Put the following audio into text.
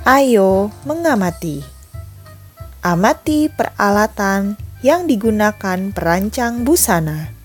Ayo mengamati. Amati peralatan yang digunakan perancang busana.